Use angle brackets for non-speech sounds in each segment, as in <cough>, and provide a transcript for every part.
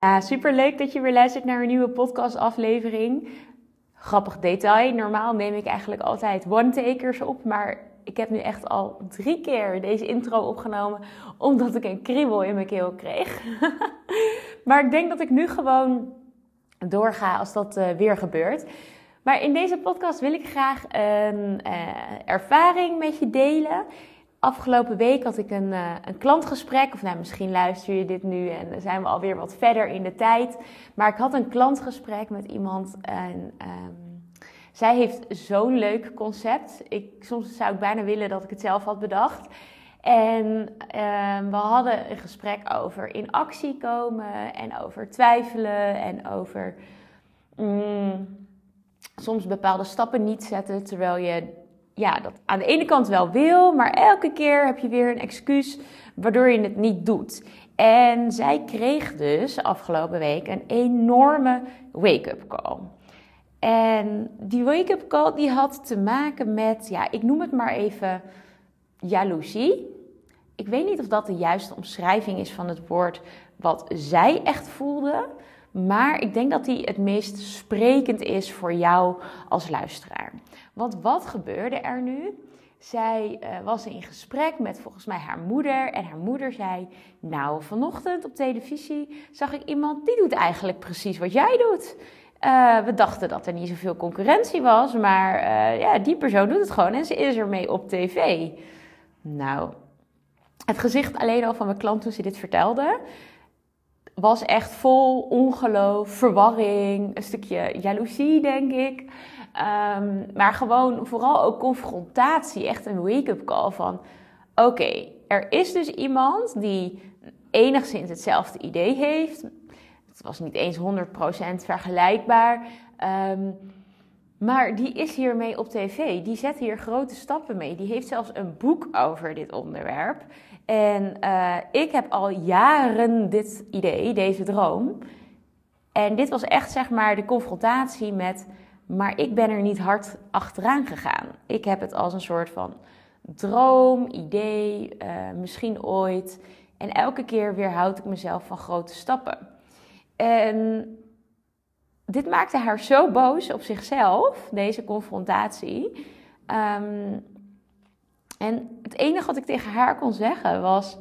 Ja, super leuk dat je weer luistert naar een nieuwe podcastaflevering. Grappig detail. Normaal neem ik eigenlijk altijd one-takers op. Maar ik heb nu echt al drie keer deze intro opgenomen. Omdat ik een kriebel in mijn keel kreeg. <laughs> maar ik denk dat ik nu gewoon doorga als dat uh, weer gebeurt. Maar in deze podcast wil ik graag een uh, ervaring met je delen. Afgelopen week had ik een, uh, een klantgesprek, of nou, misschien luister je dit nu en zijn we alweer wat verder in de tijd. Maar ik had een klantgesprek met iemand en um, zij heeft zo'n leuk concept. Ik, soms zou ik bijna willen dat ik het zelf had bedacht. En um, we hadden een gesprek over in actie komen en over twijfelen en over mm, soms bepaalde stappen niet zetten terwijl je ja, dat aan de ene kant wel wil, maar elke keer heb je weer een excuus waardoor je het niet doet. En zij kreeg dus afgelopen week een enorme wake-up call. En die wake-up call die had te maken met, ja, ik noem het maar even jaloezie. Ik weet niet of dat de juiste omschrijving is van het woord wat zij echt voelde. Maar ik denk dat die het meest sprekend is voor jou als luisteraar. Want wat gebeurde er nu? Zij uh, was in gesprek met volgens mij haar moeder. En haar moeder zei: Nou, vanochtend op televisie zag ik iemand die doet eigenlijk precies wat jij doet. Uh, we dachten dat er niet zoveel concurrentie was, maar uh, ja, die persoon doet het gewoon en ze is ermee op tv. Nou, het gezicht alleen al van mijn klant toen ze dit vertelde, was echt vol ongeloof, verwarring, een stukje jaloezie, denk ik. Um, maar gewoon vooral ook confrontatie, echt een wake-up call van: oké, er is dus iemand die enigszins hetzelfde idee heeft. Het was niet eens 100% vergelijkbaar. Um, maar die is hiermee op tv. Die zet hier grote stappen mee. Die heeft zelfs een boek over dit onderwerp. En uh, ik heb al jaren dit idee, deze droom. En dit was echt zeg maar de confrontatie met maar ik ben er niet hard achteraan gegaan. Ik heb het als een soort van droom, idee, uh, misschien ooit. En elke keer weerhoud ik mezelf van grote stappen. En dit maakte haar zo boos op zichzelf, deze confrontatie. Um, en het enige wat ik tegen haar kon zeggen was: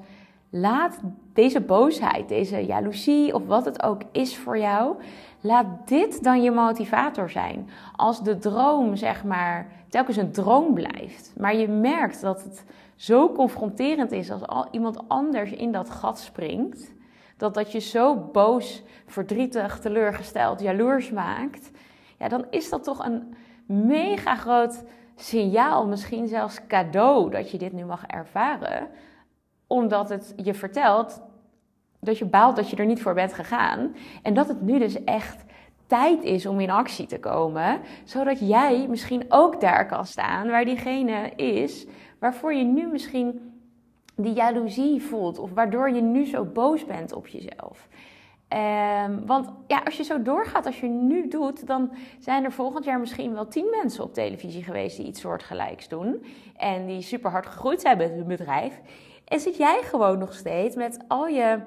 laat deze boosheid, deze jaloezie of wat het ook is voor jou, Laat dit dan je motivator zijn. Als de droom, zeg maar, telkens een droom blijft. Maar je merkt dat het zo confronterend is als al iemand anders in dat gat springt. Dat dat je zo boos, verdrietig, teleurgesteld, jaloers maakt. Ja, dan is dat toch een mega groot signaal, misschien zelfs cadeau, dat je dit nu mag ervaren. Omdat het je vertelt dat je baalt dat je er niet voor bent gegaan. En dat het nu dus echt tijd is om in actie te komen. Zodat jij misschien ook daar kan staan waar diegene is. Waarvoor je nu misschien die jaloezie voelt. Of waardoor je nu zo boos bent op jezelf. Um, want ja, als je zo doorgaat, als je nu doet, dan zijn er volgend jaar misschien wel tien mensen op televisie geweest die iets soortgelijks doen. En die super hard gegroeid zijn met hun bedrijf. En zit jij gewoon nog steeds met al je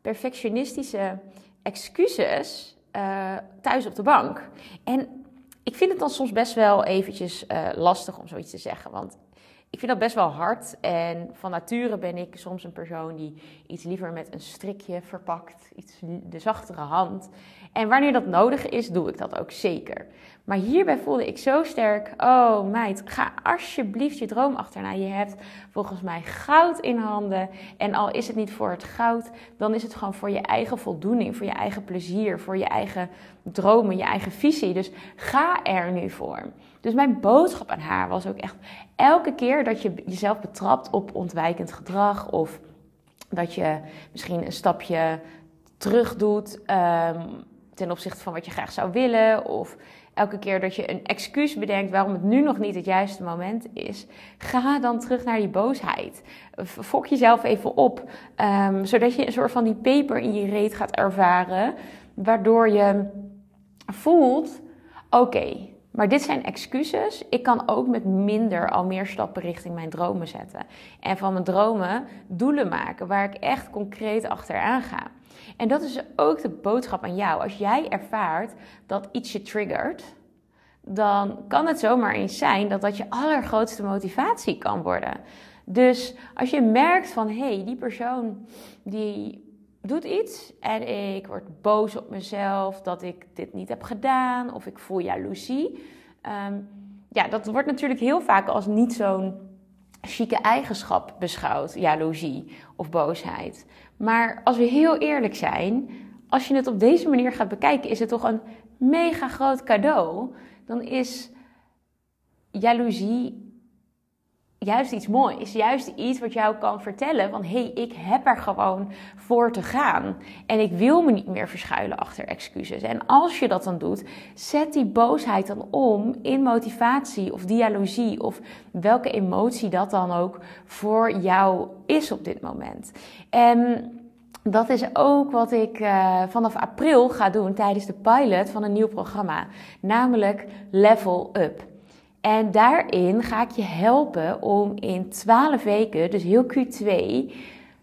perfectionistische excuses uh, thuis op de bank. En ik vind het dan soms best wel eventjes uh, lastig om zoiets te zeggen. Want ik vind dat best wel hard. En van nature ben ik soms een persoon die iets liever met een strikje verpakt. Iets de zachtere hand. En wanneer dat nodig is, doe ik dat ook zeker. Maar hierbij voelde ik zo sterk: oh meid, ga alsjeblieft je droom achterna. Je hebt volgens mij goud in handen. En al is het niet voor het goud, dan is het gewoon voor je eigen voldoening, voor je eigen plezier, voor je eigen dromen, je eigen visie. Dus ga er nu voor. Dus mijn boodschap aan haar was ook echt: elke keer dat je jezelf betrapt op ontwijkend gedrag of dat je misschien een stapje terug doet um, ten opzichte van wat je graag zou willen of elke keer dat je een excuus bedenkt waarom het nu nog niet het juiste moment is, ga dan terug naar die boosheid. Fok jezelf even op, um, zodat je een soort van die peper in je reet gaat ervaren, waardoor je voelt: oké, maar dit zijn excuses. Ik kan ook met minder al meer stappen richting mijn dromen zetten. En van mijn dromen doelen maken waar ik echt concreet achteraan ga. En dat is ook de boodschap aan jou. Als jij ervaart dat iets je triggert, dan kan het zomaar eens zijn dat dat je allergrootste motivatie kan worden. Dus als je merkt van hé, hey, die persoon die doet iets en ik word boos op mezelf dat ik dit niet heb gedaan of ik voel jaloezie. Um, ja, dat wordt natuurlijk heel vaak als niet zo'n chique eigenschap beschouwd, jaloezie of boosheid. Maar als we heel eerlijk zijn, als je het op deze manier gaat bekijken, is het toch een mega groot cadeau. Dan is jaloezie juist iets moois. Juist iets wat jou kan vertellen van hé, hey, ik heb er gewoon voor te gaan. En ik wil me niet meer verschuilen achter excuses. En als je dat dan doet, zet die boosheid dan om in motivatie of dialogie of welke emotie dat dan ook voor jou is op dit moment. En dat is ook wat ik uh, vanaf april ga doen tijdens de pilot van een nieuw programma, namelijk Level Up. En daarin ga ik je helpen om in 12 weken, dus heel Q2,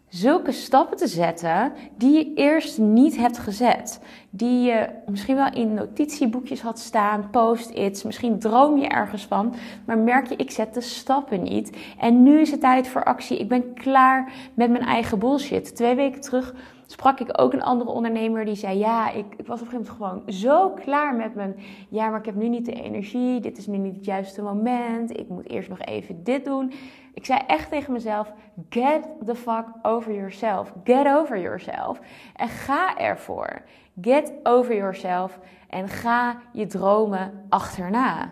zulke stappen te zetten die je eerst niet hebt gezet. Die je misschien wel in notitieboekjes had staan, post-its, misschien droom je ergens van, maar merk je, ik zet de stappen niet. En nu is het tijd voor actie. Ik ben klaar met mijn eigen bullshit. Twee weken terug sprak ik ook een andere ondernemer die zei: Ja, ik, ik was op een gegeven moment gewoon zo klaar met mijn. Ja, maar ik heb nu niet de energie. Dit is nu niet het juiste moment. Ik moet eerst nog even dit doen. Ik zei echt tegen mezelf: Get the fuck over yourself. Get over yourself. En ga ervoor. Get over yourself. En ga je dromen achterna.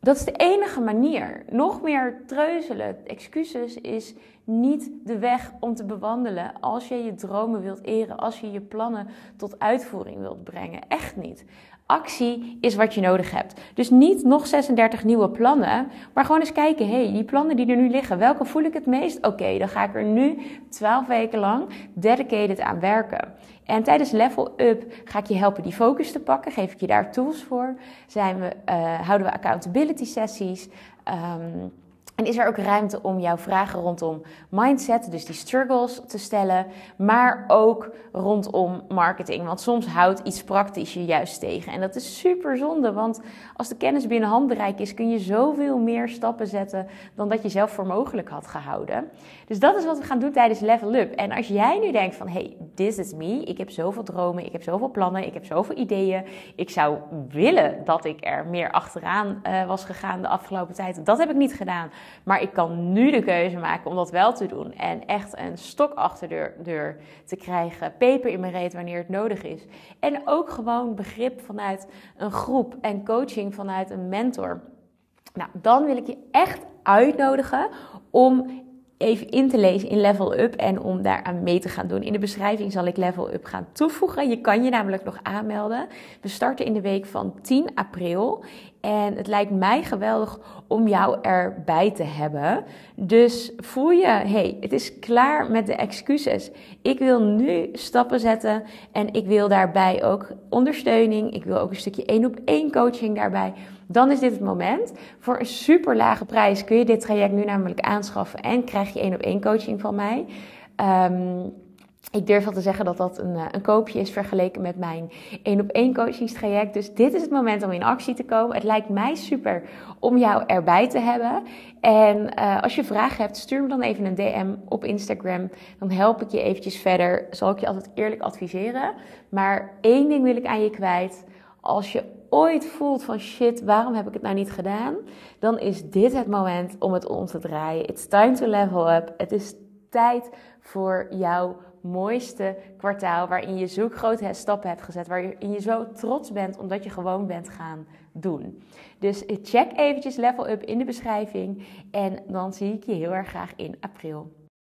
Dat is de enige manier. Nog meer treuzelen, excuses is niet de weg om te bewandelen als je je dromen wilt eren, als je je plannen tot uitvoering wilt brengen. Echt niet. Actie is wat je nodig hebt. Dus niet nog 36 nieuwe plannen, maar gewoon eens kijken: hey, die plannen die er nu liggen, welke voel ik het meest? Oké, dan ga ik er nu 12 weken lang dedicated aan werken. En tijdens Level Up ga ik je helpen die focus te pakken. Geef ik je daar tools voor. Zijn we, uh, houden we accountability sessies. Um, en is er ook ruimte om jouw vragen rondom mindset, dus die struggles, te stellen, maar ook rondom marketing. Want soms houdt iets praktisch je juist tegen. En dat is super zonde, want als de kennis binnen handbereik is, kun je zoveel meer stappen zetten dan dat je zelf voor mogelijk had gehouden. Dus dat is wat we gaan doen tijdens Level Up. En als jij nu denkt van, hey, this is me, ik heb zoveel dromen, ik heb zoveel plannen, ik heb zoveel ideeën, ik zou willen dat ik er meer achteraan uh, was gegaan de afgelopen tijd. Dat heb ik niet gedaan. Maar ik kan nu de keuze maken om dat wel te doen. En echt een stok achter de deur te krijgen. Peper in mijn reet wanneer het nodig is. En ook gewoon begrip vanuit een groep en coaching vanuit een mentor. Nou, dan wil ik je echt uitnodigen om even in te lezen in Level Up en om daar aan mee te gaan doen. In de beschrijving zal ik Level Up gaan toevoegen. Je kan je namelijk nog aanmelden. We starten in de week van 10 april. En het lijkt mij geweldig om jou erbij te hebben. Dus voel je, hey, het is klaar met de excuses. Ik wil nu stappen zetten en ik wil daarbij ook ondersteuning. Ik wil ook een stukje één op één coaching daarbij. Dan is dit het moment. Voor een super lage prijs kun je dit traject nu namelijk aanschaffen en krijg je één op één coaching van mij. Um, ik durf wel te zeggen dat dat een, eh, een koopje is vergeleken met mijn één op één coachingstraject. Dus dit is het moment om in actie te komen. Het lijkt mij super om jou erbij te hebben. En uh, als je vragen hebt, stuur me dan even een DM op Instagram. Dan help ik je eventjes verder. Zal ik je altijd eerlijk adviseren. Maar één ding wil ik aan je kwijt. Als je ooit voelt van shit, waarom heb ik het nou niet gedaan? Dan is dit het moment om het om te draaien. It's time to level up. Het is tijd voor jou mooiste kwartaal waarin je zo grote stappen hebt gezet, waarin je zo trots bent omdat je gewoon bent gaan doen. Dus check eventjes Level Up in de beschrijving en dan zie ik je heel erg graag in april.